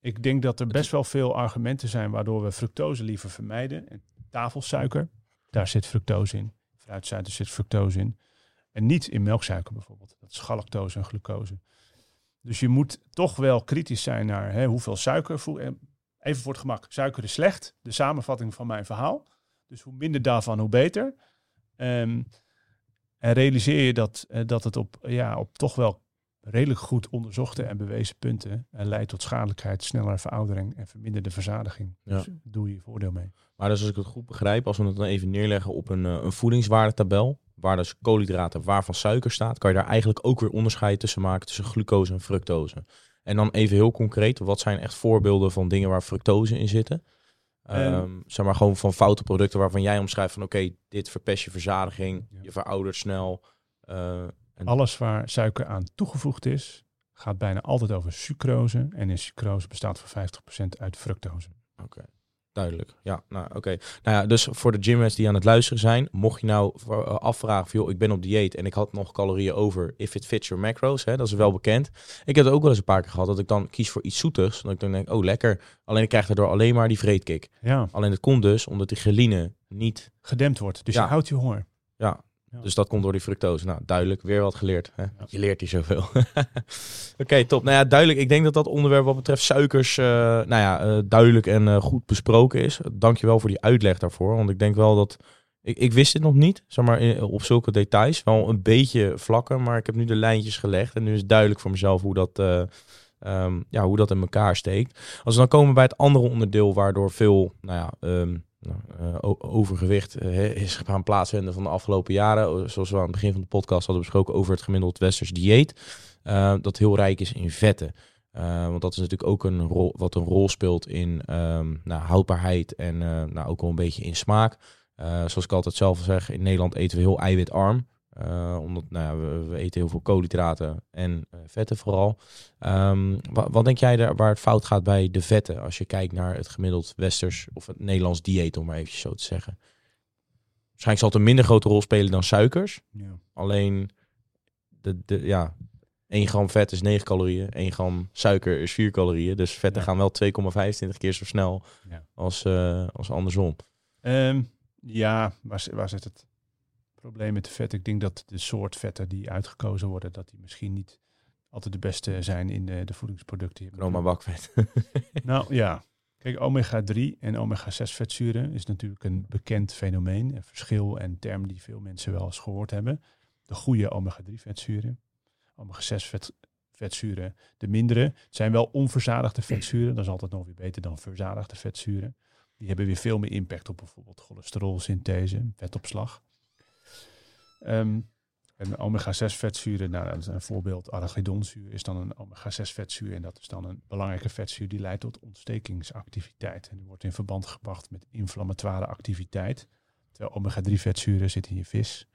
ik denk dat er best wel veel argumenten zijn waardoor we fructose liever vermijden. En tafelsuiker, daar zit fructose in. Fruitsuiker zit fructose in. En niet in melksuiker bijvoorbeeld. Dat is galactose en glucose. Dus je moet toch wel kritisch zijn naar hè, hoeveel suiker. eh, Even voor het gemak. Suiker is slecht. De samenvatting van mijn verhaal. Dus hoe minder daarvan, hoe beter. Ehm, en realiseer je dat, eh, dat het op, ja, op toch wel redelijk goed onderzochte en bewezen punten eh, leidt tot schadelijkheid, snellere veroudering en verminderde verzadiging. Ja. Dus doe je voordeel mee. Maar dus als ik het goed begrijp, als we het dan even neerleggen op een, eh, een voedingswaardetabel, waar dus koolhydraten, waarvan suiker staat, kan je daar eigenlijk ook weer onderscheid tussen maken tussen glucose en fructose. En dan even heel concreet, wat zijn echt voorbeelden van dingen waar fructose in zitten? Ehm. Ehm, zeg maar gewoon van foute producten waarvan jij omschrijft van oké, dit verpest je verzadiging, Ja. je veroudert snel. eh, en Alles waar suiker aan toegevoegd is, gaat bijna altijd over sucrose. En in sucrose bestaat voor 50% uit fructose. Duidelijk. Ja, nou oké. Nou ja, dus voor de gymrats die aan het luisteren zijn, mocht je nou eh, afvragen van, joh, ik ben op dieet en ik had nog calorieën over, if it fits your macros, hè, dat is wel bekend. Ik heb het ook wel eens een paar keer gehad dat ik dan kies voor iets zoetigs, dat ik dan denk, oh lekker, alleen ik krijg daardoor alleen maar die vreedkick. Ja, Alleen het komt dus omdat die geline niet, gedempt wordt. Dus Ja. je houdt je honger. ja, Ja. dus dat komt door die fructose. Nou, duidelijk, weer wat geleerd. Hè? Ja. Je leert hier zoveel. Oké, top. Nou ja, duidelijk. Ik denk dat dat onderwerp wat betreft suikers, eh, nou ja, eh, duidelijk en eh, goed besproken is. Dankjewel voor die uitleg daarvoor. Want ik denk wel dat, ik, ik wist dit nog niet, zeg maar, op zulke details. Wel een beetje vlakken, maar ik heb nu de lijntjes gelegd. En nu is het duidelijk voor mezelf hoe dat, eh, ehm, ja, hoe dat in elkaar steekt. Als we dan komen bij het andere onderdeel waardoor veel, nou ja... ehm, nou, eh, overgewicht eh, is gaan plaatsvinden van de afgelopen jaren. Zoals we aan het begin van de podcast hadden besproken over het gemiddeld westers dieet. eh, dat heel rijk is in vetten. Want dat is natuurlijk ook een rol wat een rol speelt in ehm, nou, houdbaarheid en nou, ook wel een beetje in smaak. Zoals ik altijd zelf zeg, in Nederland eten we heel eiwitarm. Eh, omdat nou ja, we, we eten heel veel koolhydraten en eh, vetten vooral. Ehm, wa- wat denk jij daar waar het fout gaat bij de vetten als je kijkt naar het gemiddeld westers of het Nederlands dieet, om maar even zo te zeggen? Waarschijnlijk zal het een minder grote rol spelen dan suikers. Ja. Alleen, de, de, ja, 1 gram vet is 9 calorieën, 1 gram suiker is 4 calorieën. Dus vetten Ja. gaan wel 2,25 keer zo snel Ja. als, eh, als andersom. Ehm, ja, waar, waar zit het probleem met de vet? Ik denk dat de soort vetten die uitgekozen worden, dat die misschien niet altijd de beste zijn in de, de voedingsproducten. Chroma bakvet. Nou ja, kijk, omega-3 en omega-6 vetzuren is natuurlijk een bekend fenomeen, een verschil en term die veel mensen wel eens gehoord hebben. De goede omega-3 vetzuren, omega-6 vet, vetzuren, de mindere. Het zijn wel onverzadigde vetzuren, dat is altijd nog weer beter dan verzadigde vetzuren. Die hebben weer veel meer impact op bijvoorbeeld cholesterolsynthese, vetopslag. Ehm, en omega-6 vetzuren, nou, dat is een voorbeeld. Arachidonzuur is dan een omega-6 vetzuur. En dat is dan een belangrijke vetzuur die leidt tot ontstekingsactiviteit. En die wordt in verband gebracht met inflammatoire activiteit. Terwijl omega-3 vetzuren zitten in je vis.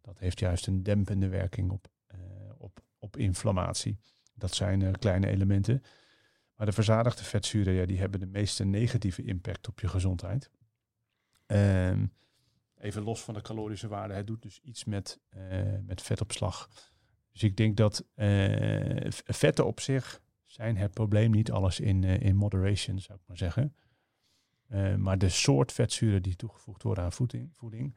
Dat heeft juist een dempende werking op, eh, op, op inflammatie. Dat zijn eh, kleine elementen. Maar de verzadigde vetzuren, ja, die hebben de meeste negatieve impact op je gezondheid. Ehm, even los van de calorische waarde, het doet dus iets met, eh, met vetopslag. Dus ik denk dat eh, vetten op zich zijn het probleem niet alles in, eh, in moderation, zou ik maar zeggen. Maar de soort vetzuren die toegevoegd worden aan voeding, voeding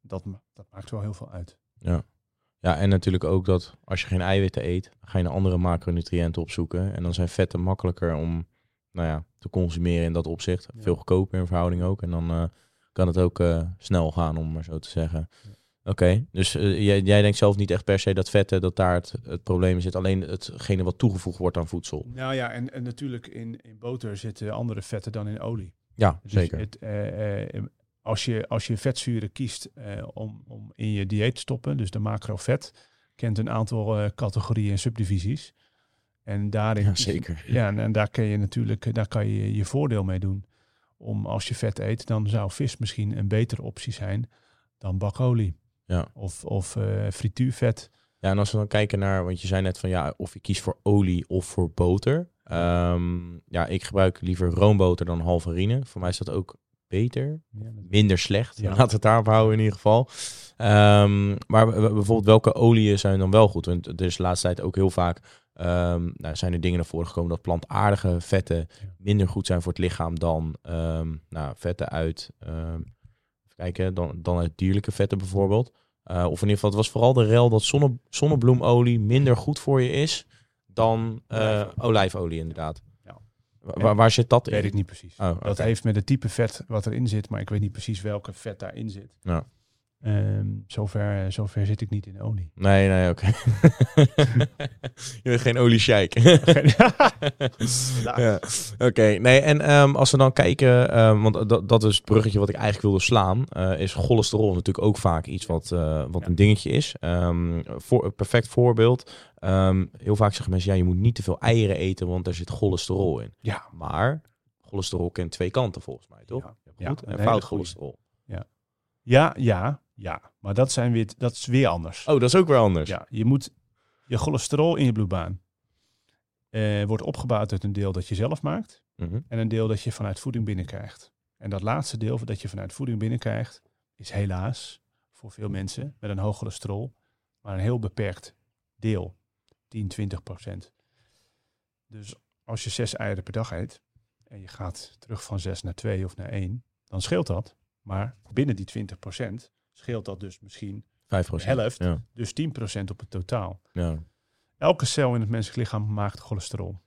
dat, ma- dat maakt wel heel veel uit. Ja. ja, en natuurlijk ook dat als je geen eiwitten eet, dan ga je naar andere macronutriënten opzoeken. En dan zijn vetten makkelijker om nou ja, te consumeren in dat opzicht. Veel goedkoper in verhouding ook. En dan kan het ook eh, snel gaan, om maar zo te zeggen. Oké, dus eh, jij, jij denkt zelf niet echt per se dat vetten, dat daar het, het probleem zit. Alleen hetgene wat toegevoegd wordt aan voedsel. Nou ja, en, en natuurlijk in, in boter zitten andere vetten dan in olie. Ja, Dus zeker. Het, eh, als, je, als je vetzuren kiest om, om in je dieet te stoppen, dus de macrovet, kent een aantal categorieën en subdivisies. En daarin, Ja, zeker. Ja, en, en daar kan je natuurlijk, daar kan je je voordeel mee doen. Om als je vet eet, dan zou vis misschien een betere optie zijn dan bakolie. Ja. Of, of eh, frituurvet. Ja, en als we dan kijken naar, want je zei net van ja, of je kiest voor olie of voor boter. Ehm, ja, ik gebruik liever roomboter dan halvarine. Voor mij is dat ook beter. Minder slecht. Ja. Laten we het daarop houden in ieder geval. Ehm, maar bijvoorbeeld welke oliën zijn dan wel goed? Want er is de laatste tijd ook heel vaak ehm, nou, zijn er dingen naar voren gekomen dat plantaardige vetten minder goed zijn voor het lichaam dan ehm, nou, vetten uit, ehm, even kijken, dan, dan uit dierlijke vetten bijvoorbeeld. Eh, of in ieder geval, het was vooral de rel dat zonne, zonnebloemolie minder goed voor je is dan eh, Olijfolie. olijfolie inderdaad. Ja. Wa- Waar, waar zit dat in? weet ik niet precies. Oh, Dat heeft met het type vet wat erin zit, maar ik weet niet precies welke vet daarin zit. Ja. Ehm, zover, zover zit ik niet in olie. Nee, nee, oké. je bent geen olie sheik. ja. Oké, nee, en ehm, als we dan kijken, ehm, want dat, dat is het bruggetje wat ik eigenlijk wilde slaan, eh, is cholesterol natuurlijk ook vaak iets wat, eh, wat Ja. een dingetje is. Ehm, voor, een perfect voorbeeld, ehm, heel vaak zeggen mensen, ja, je moet niet te veel eieren eten, want daar zit cholesterol in. Ja. Maar cholesterol kent twee kanten volgens mij, toch? Ja. Goed Ja, en een fout cholesterol. Ja, ja, ja. Maar dat, zijn weer, dat is weer anders. Oh, dat is ook weer anders. Ja, je moet je cholesterol in je bloedbaan eh, wordt opgebouwd uit een deel dat je zelf maakt Mhm. en een deel dat je vanuit voeding binnenkrijgt. En dat laatste deel dat je vanuit voeding binnenkrijgt is helaas voor veel mensen met een hoog cholesterol maar een heel beperkt deel, 10, 20 procent. Dus als je zes eieren per dag eet en je gaat terug van zes naar twee of naar één, dan scheelt dat. Maar binnen die 20 procent scheelt dat dus misschien 5%. helft, Ja, dus 10 procent op het totaal. ja. Elke cel in het menselijk lichaam maakt cholesterol.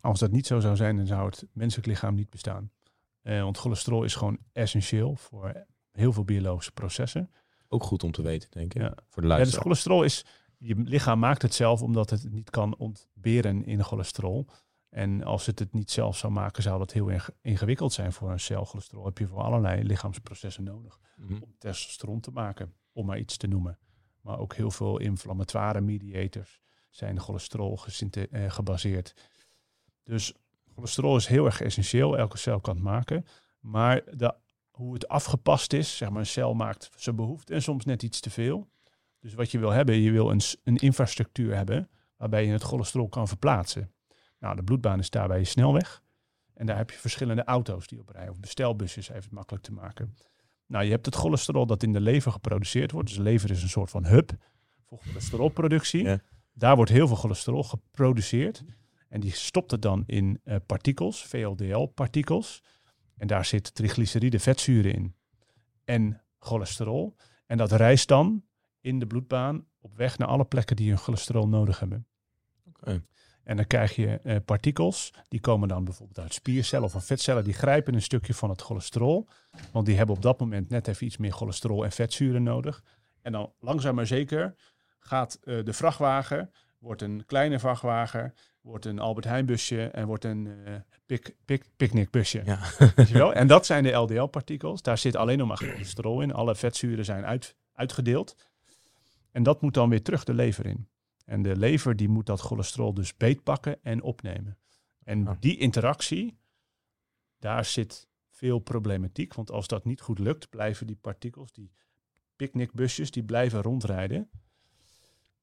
Als dat niet zo zou zijn, dan zou het menselijk lichaam niet bestaan. Eh, want cholesterol is gewoon essentieel voor heel veel biologische processen. Ook goed om te weten, denk ik. Ja. Voor de Ja, dus cholesterol is, je lichaam maakt het zelf omdat het niet kan ontberen in cholesterol. En als het het niet zelf zou maken, zou dat heel ingewikkeld zijn voor een cel. Cholesterol heb je voor allerlei lichaamsprocessen nodig Mhm. om testosteron te maken, om maar iets te noemen. Maar ook heel veel inflammatoire mediators zijn cholesterol eh, gebaseerd. Dus cholesterol is heel erg essentieel. Elke cel kan het maken. Maar de, hoe het afgepast is, zeg maar een cel maakt zijn behoefte en soms net iets te veel. Dus wat je wil hebben, je wil een, een infrastructuur hebben waarbij je het cholesterol kan verplaatsen. Nou, de bloedbaan is daarbij je snelweg. En daar heb je verschillende auto's die op rijden, of bestelbusjes, even het makkelijk te maken. Nou, je hebt het cholesterol dat in de lever geproduceerd wordt. Dus de lever is een soort van hub voor cholesterolproductie. Ja. Daar wordt heel veel cholesterol geproduceerd. En die stopt het dan in eh, partikels, VLDL-partikels. En daar zit triglyceride vetzuren in. En cholesterol. En dat reist dan in de bloedbaan op weg naar alle plekken die hun cholesterol nodig hebben. En dan krijg je eh, partikels, die komen dan bijvoorbeeld uit spiercellen of van vetcellen, die grijpen een stukje van het cholesterol. Want die hebben op dat moment net even iets meer cholesterol en vetzuren nodig. En dan langzaam maar zeker gaat eh, de vrachtwagen, wordt een kleine vrachtwagen, wordt een Albert Heijn busje en wordt een eh pic, pic, picknickbusje. Ja. Weet je wel? En dat zijn de LDL-partikels. Daar zit alleen nog maar cholesterol in. Alle vetzuren zijn uit, uitgedeeld. En dat moet dan weer terug de lever in. En de lever die moet dat cholesterol dus beetpakken en opnemen. En Ah. die interactie, daar zit veel problematiek. Want als dat niet goed lukt, blijven die partikels, die picknickbusjes, die blijven rondrijden.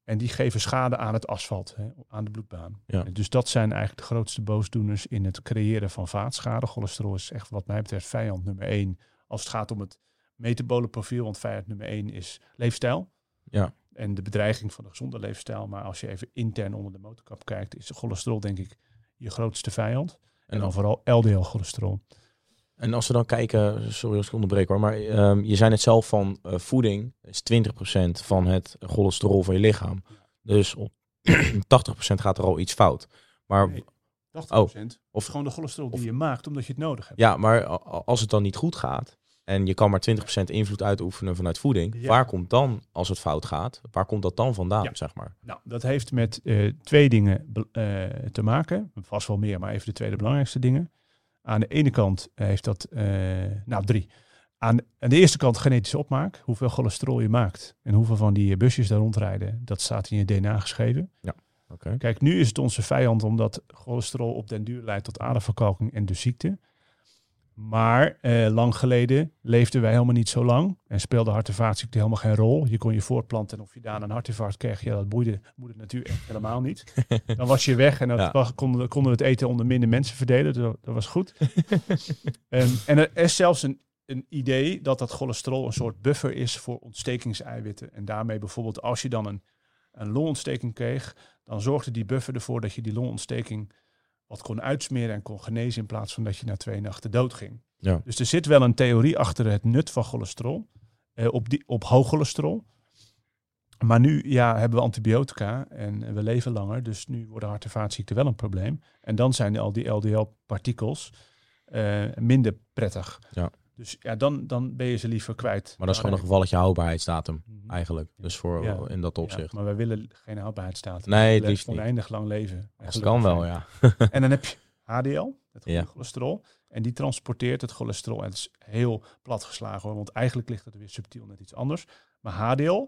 En die geven schade aan het asfalt, hè, aan de bloedbaan. Ja. Dus dat zijn eigenlijk de grootste boosdoeners in het creëren van vaatschade. Cholesterol is echt wat mij betreft vijand nummer één. Als het gaat om het metabole profiel, want vijand nummer één is leefstijl. Ja. En de bedreiging van de gezonde leefstijl. Maar als je even intern onder de motorkap kijkt, is cholesterol denk ik je grootste vijand. En dan vooral LDL-cholesterol. En als we dan kijken, sorry als ik onderbreek hoor, maar ehm, je zei net zelf van eh, voeding is 20% van het cholesterol van je lichaam. Dus op 80% gaat er al iets fout. Maar Nee. 80%. Of- Of gewoon de cholesterol die of- je maakt omdat je het nodig hebt. Ja, maar als het dan niet goed gaat en je kan maar 20% invloed uitoefenen vanuit voeding, Ja. waar komt dan, als het fout gaat, waar komt dat dan vandaan, Ja. zeg maar? Nou, dat heeft met eh, twee dingen eh, te maken. Vast wel meer, maar even de twee de belangrijkste dingen. Aan de ene kant heeft dat, eh, nou drie. Aan, aan de eerste kant genetische opmaak. Hoeveel cholesterol je maakt en hoeveel van die busjes daar rondrijden. Dat staat in je DNA geschreven. Oké. Kijk, nu is het onze vijand omdat cholesterol op den duur leidt tot aderverkalking en dus ziekte. Maar eh, lang geleden leefden wij helemaal niet zo lang en speelde hart- en helemaal geen rol. Je kon je voortplanten en of je daarna een hartinfarct kreeg, ja, dat boeide moeder natuur echt helemaal niet. Dan was je weg en dat Ja. konden, konden we het eten onder minder mensen verdelen. Dat, dat was goed. Ehm, en er is zelfs een, een idee dat dat cholesterol een soort buffer is voor ontstekingseiwitten. En daarmee bijvoorbeeld als je dan een, een longontsteking kreeg, dan zorgde die buffer ervoor dat je die longontsteking wat kon uitsmeren en kon genezen in plaats van dat je na twee nachten dood ging. Ja. Dus er zit wel een theorie achter het nut van cholesterol, eh, op, die, op hoog cholesterol. Maar nu ja, hebben we antibiotica en we leven langer, dus nu worden hart- en vaatziekten wel een probleem. En dan zijn al die LDL-partikels eh, minder prettig. Ja. Dus ja, dan, dan ben je ze liever kwijt. Maar dat is gewoon een gevalletje houdbaarheidsdatum, Mhm. eigenlijk. Dus voor Ja. in dat Ja, opzicht. maar wij willen geen houdbaarheidsdatum. Nee, het liefst niet. oneindig lang leven. En Als het gelukkig kan wel, ja. En dan heb je HDL, het Ja. cholesterol. En die transporteert het cholesterol. En het is heel plat geslagen hoor, want eigenlijk ligt het weer subtiel net iets anders. Maar HDL,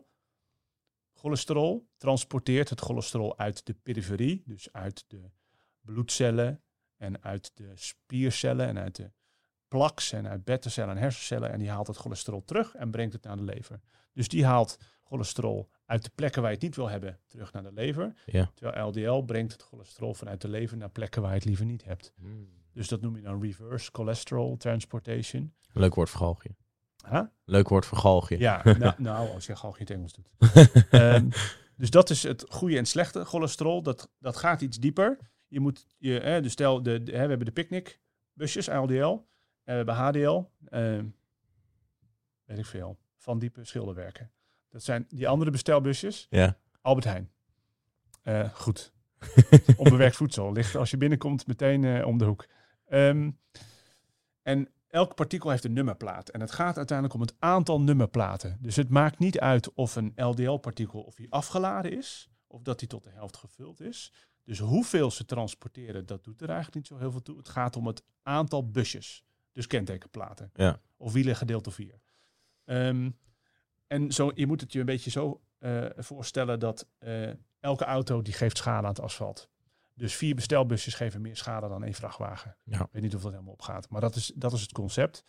cholesterol, transporteert het cholesterol uit de periferie. Dus uit de bloedcellen en uit de spiercellen en uit de plaks en uit betacellen en hersencellen. En die haalt het cholesterol terug en brengt het naar de lever. Dus die haalt cholesterol uit de plekken waar je het niet wil hebben terug naar de lever. Ja. Terwijl LDL brengt het cholesterol vanuit de lever naar plekken waar je het liever niet hebt. Dus dat noem je dan reverse cholesterol transportation. Leuk woord voor galgje. Huh? Leuk woord voor galgje. Ja, nou, nou, als je gewoon geen Engels doet. Ehm, dus dat is het goede en slechte cholesterol. Dat, dat gaat iets dieper. Je moet je, eh, dus stel, de, de- hè, we hebben de picnic busjes, LDL. En we hebben HDL. ehm, weet ik veel. Van diepe schilderwerken. Dat zijn die andere bestelbusjes. Ja. Albert Heijn. Eh, goed. Onbewerkt voedsel ligt als je binnenkomt meteen eh, om de hoek. Ehm, en elk partikel heeft een nummerplaat. En het gaat uiteindelijk om het aantal nummerplaten. Dus het maakt niet uit of een LDL-partikel of die afgeladen is, of dat die tot de helft gevuld is. Dus hoeveel ze transporteren, dat doet er eigenlijk niet zo heel veel toe. Het gaat om het aantal busjes. Dus kentekenplaten. Ja. Of wielen gedeeld door vier. Ehm, en zo, je moet het je een beetje zo eh, voorstellen dat eh, elke auto die geeft schade aan het asfalt. Dus vier bestelbusjes geven meer schade dan één vrachtwagen. Ja. Ik weet niet of dat helemaal opgaat. Maar dat is, dat is het concept.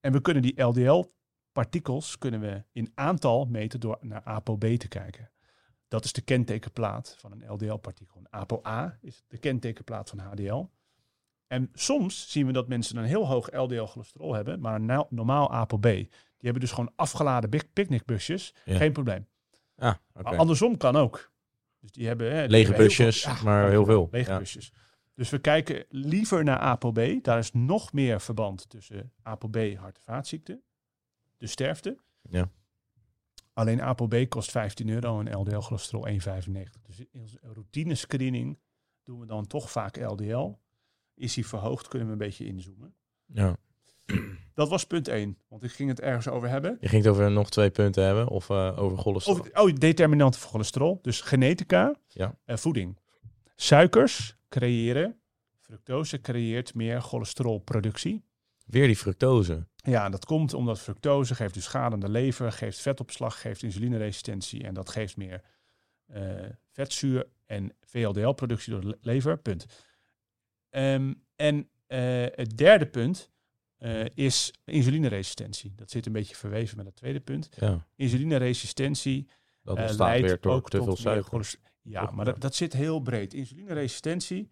En we kunnen die LDL-partikels kunnen we in aantal meten door naar ApoB te kijken. Dat is de kentekenplaat van een LDL-partikel. Een ApoA is de kentekenplaat van HDL. En soms zien we dat mensen een heel hoog LDL-cholesterol hebben, maar een normaal ApoB. Die hebben dus gewoon afgeladen big- picknickbusjes. Ja. Geen probleem. Ah. Maar Andersom kan ook. Dus die hebben, hè, die Lege hebben busjes, veel- ja, maar heel veel. Lege Ja. busjes. Dus we kijken liever naar ApoB. Daar is nog meer verband tussen ApoB, hart- en vaatziekten, de sterfte. Ja. Alleen ApoB kost 15 euro en LDL-cholesterol 1,95. Dus in onze routine screening doen we dan toch vaak LDL. Is die verhoogd, kunnen we een beetje inzoomen. Ja. Dat was punt 1, want ik ging het ergens over hebben. Je ging het over nog twee punten hebben of eh, over cholesterol. Over, oh, determinanten van cholesterol. Dus genetica Ja. en voeding. Suikers creëren, fructose creëert meer cholesterolproductie. Weer die fructose. Ja, dat komt omdat fructose geeft dus schade aan de lever, geeft vetopslag, geeft insulineresistentie en dat geeft meer eh, vetzuur en VLDL-productie door de le- lever. Punt. Ehm, en eh, het derde punt eh, is insulineresistentie. Dat zit een beetje verweven met het tweede punt. Ja, Insulineresistentie dat eh, leidt weer ook te tot veel suiker. Ja, maar dat, dat zit heel breed. Insulineresistentie.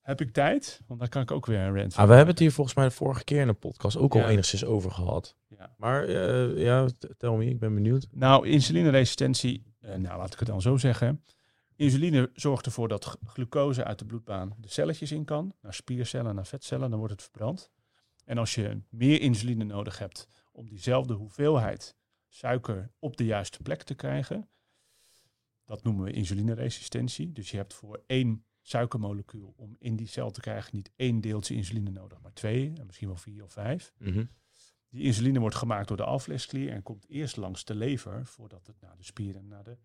Heb ik tijd? Want daar kan ik ook weer een rant Ah, we hebben het hier volgens mij de vorige keer in de podcast ook Ja. al enigszins over gehad. Ja. Maar ja, tel me, ik ben benieuwd. Nou, insulineresistentie, nou laat ik het dan zo zeggen. Insuline zorgt ervoor dat glucose uit de bloedbaan de celletjes in kan, naar spiercellen, naar vetcellen, dan wordt het verbrand. En als je meer insuline nodig hebt om diezelfde hoeveelheid suiker op de juiste plek te krijgen, dat noemen we insulineresistentie. Dus je hebt voor één suikermolecuul om in die cel te krijgen niet één deeltje insuline nodig, maar twee, en misschien wel vier of vijf. Mhm. Die insuline wordt gemaakt door de alvleesklier en komt eerst langs de lever voordat het naar de spieren en naar de,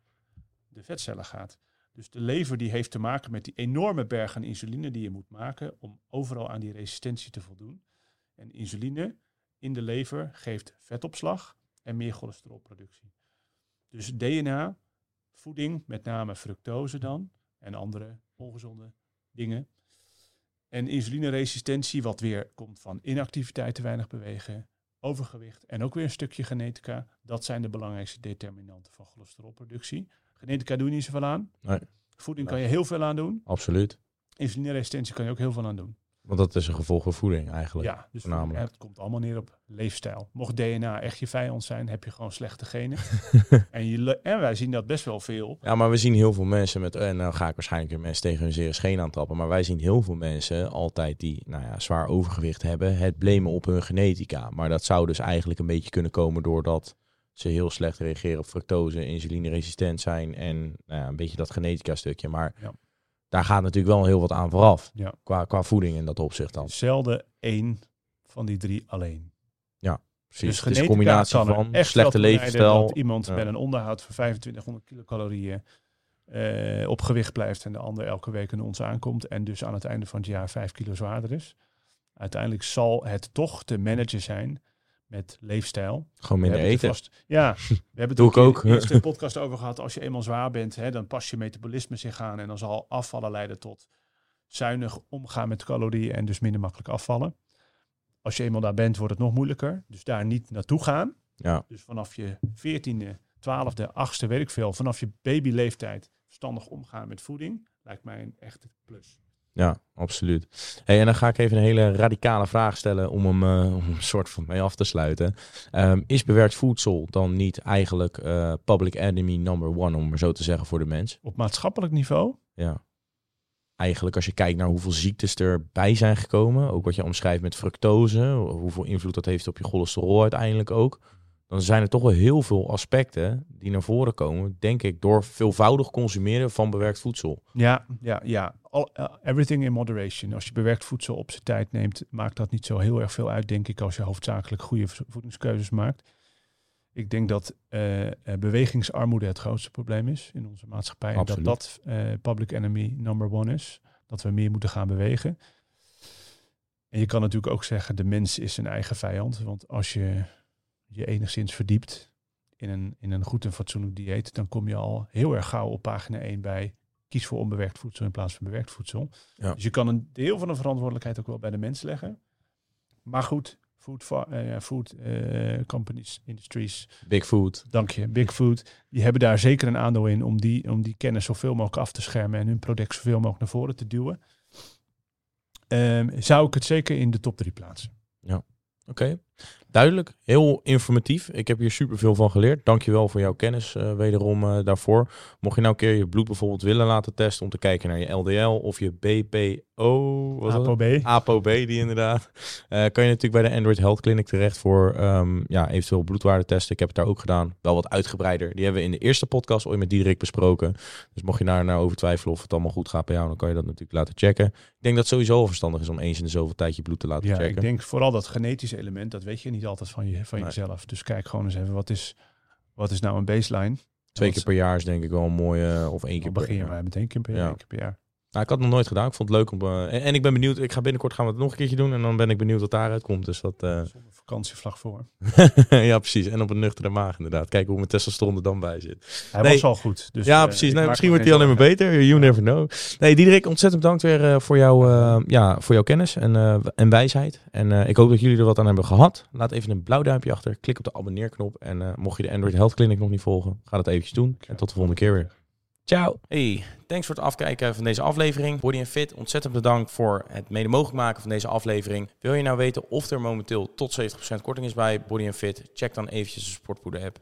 de vetcellen gaat. Dus de lever die heeft te maken met die enorme berg aan insuline die je moet maken om overal aan die resistentie te voldoen. En insuline in de lever geeft vetopslag en meer cholesterolproductie. Dus DNA, voeding, met name fructose dan en andere ongezonde dingen. En insulineresistentie, wat weer komt van inactiviteit, te weinig bewegen, overgewicht en ook weer een stukje genetica. Dat zijn de belangrijkste determinanten van cholesterolproductie. Genetica doe je niet zoveel aan. Nee. Voeding kan je heel veel aan doen. Absoluut. Insulineresistentie kan je ook heel veel aan doen. Want dat is een gevolg van voeding eigenlijk. Ja, dus voornamelijk. het komt allemaal neer op leefstijl. Mocht DNA echt je vijand zijn, heb je gewoon slechte genen. en, je, en wij zien dat best wel veel. Ja, maar we zien heel veel mensen met, en nou ga ik waarschijnlijk weer mensen tegen hun zere scheen aantrappen, maar wij zien heel veel mensen altijd die nou ja, zwaar overgewicht hebben, het blamen op hun genetica. Maar dat zou dus eigenlijk een beetje kunnen komen doordat ze heel slecht reageren op fructose, insulineresistent zijn en nou ja, een beetje dat genetica stukje. Maar Ja. daar gaat natuurlijk wel heel wat aan vooraf, Ja. qua, qua voeding in dat opzicht dan. Zelden één van die drie alleen. Precies, dus een combinatie van echt slechte levensstijl. Dat iemand Ja. met een onderhoud van 2500 kilocalorieën eh, op gewicht blijft en de ander elke week een ons aankomt en dus aan het einde van het jaar 5 kilo zwaarder is. Uiteindelijk zal het toch te managen zijn met leefstijl. Gewoon minder er eten. vast- ja, we hebben het ook in de eerste podcast over gehad. Als je eenmaal zwaar bent, hè, dan past je metabolisme zich aan. En dan zal afvallen leiden tot zuinig omgaan met calorieën en dus minder makkelijk afvallen. Als je eenmaal daar bent, wordt het nog moeilijker. Dus daar niet naartoe gaan. Ja, Dus vanaf je 14e, 12e, 8e, weet ik veel, vanaf je babyleeftijd verstandig omgaan met voeding, lijkt mij een echte plus. Ja, absoluut. Hey, en dan ga ik even een hele radicale vraag stellen om hem eh, om een soort van mee af te sluiten. Ehm, is bewerkt voedsel dan niet eigenlijk eh, public enemy number one, om maar zo te zeggen, voor de mens? Op maatschappelijk niveau, Ja. Eigenlijk als je kijkt naar hoeveel ziektes erbij zijn gekomen, ook wat je omschrijft met fructose, hoeveel invloed dat heeft op je cholesterol uiteindelijk ook, dan zijn er toch wel heel veel aspecten die naar voren komen, denk ik, door veelvoudig consumeren van bewerkt voedsel. ja, ja, ja. All, uh, everything in moderation. Als je bewerkt voedsel op zijn tijd neemt, maakt dat niet zo heel erg veel uit, denk ik, als je hoofdzakelijk goede vo- voedingskeuzes maakt. Ik denk dat eh, eh, bewegingsarmoede het grootste probleem is in onze maatschappij. En dat dat eh, public enemy number one is. Dat we meer moeten gaan bewegen. En je kan natuurlijk ook zeggen, de mens is zijn eigen vijand. Want als je je enigszins verdiept in een, in een goed en fatsoenlijk dieet, dan kom je al heel erg gauw op pagina 1 bij kies voor onbewerkt voedsel in plaats van bewerkt voedsel. Ja. Dus je kan een deel van de verantwoordelijkheid ook wel bij de mens leggen. Maar goed, food, eh, ja, food eh, companies, industries, Big food. dank je, Big Food, die hebben daar zeker een aandeel in om die, om die kennis zoveel mogelijk af te schermen en hun product zoveel mogelijk naar voren te duwen. Ehm, zou ik het zeker in de top 3 plaatsen. Oké, duidelijk. Heel informatief. Ik heb hier superveel van geleerd. Dankjewel voor jouw kennis eh, wederom eh, daarvoor. Mocht je nou een keer je bloed bijvoorbeeld willen laten testen om te kijken naar je LDL of je BPO, wat? ApoB. ApoB, die inderdaad. Eh, kan je natuurlijk bij de Android Health Clinic terecht voor ehm, ja, eventueel bloedwaardetesten. Ik heb het daar ook gedaan. Wel wat uitgebreider. Die hebben we in de eerste podcast ooit met Diederik besproken. Dus mocht je daar nou over twijfelen of het allemaal goed gaat bij jou, dan kan je dat natuurlijk laten checken. Ik denk dat het sowieso wel verstandig is om eens in de zoveel tijd je bloed te laten Ja, checken. ik denk vooral dat genetische element, dat weet je niet altijd van, je, van Nee. jezelf. Dus kijk gewoon eens even, wat is, wat is nou een baseline? Twee keer per jaar is denk ik wel een mooie, of één keer per begin je jaar. maar met één keer per Ja. jaar. één keer per jaar. Nou, ik had het nog nooit gedaan. Ik vond het leuk om. eh, en, en ik ben benieuwd. Ik ga binnenkort gaan we het nog een keertje doen. En dan ben ik benieuwd wat daaruit komt. Dus dat. eh, Zonder vakantievlag voor. ja, precies. En op een nuchtere maag, inderdaad. Kijken hoe mijn testosteron er dan bij zit. Hij Nee. was al goed. Dus, ja, eh, precies. Nee, misschien wordt hij alleen maar beter. You never know. Nee, Diederik, ontzettend bedankt weer voor, jou, ja, voor jouw kennis en, en wijsheid. En ik hoop dat jullie er wat aan hebben gehad. Laat even een blauw duimpje achter. Klik op de abonneerknop. En mocht je de Android Health Clinic nog niet volgen, ga dat eventjes doen. En tot de volgende keer weer. Ciao. Hey, thanks voor het afkijken van deze aflevering. Body Fit, ontzettend bedankt voor het mede mogelijk maken van deze aflevering. Wil je nou weten of er momenteel tot 70% korting is bij Body Fit? Check dan eventjes de Sportpoeder app.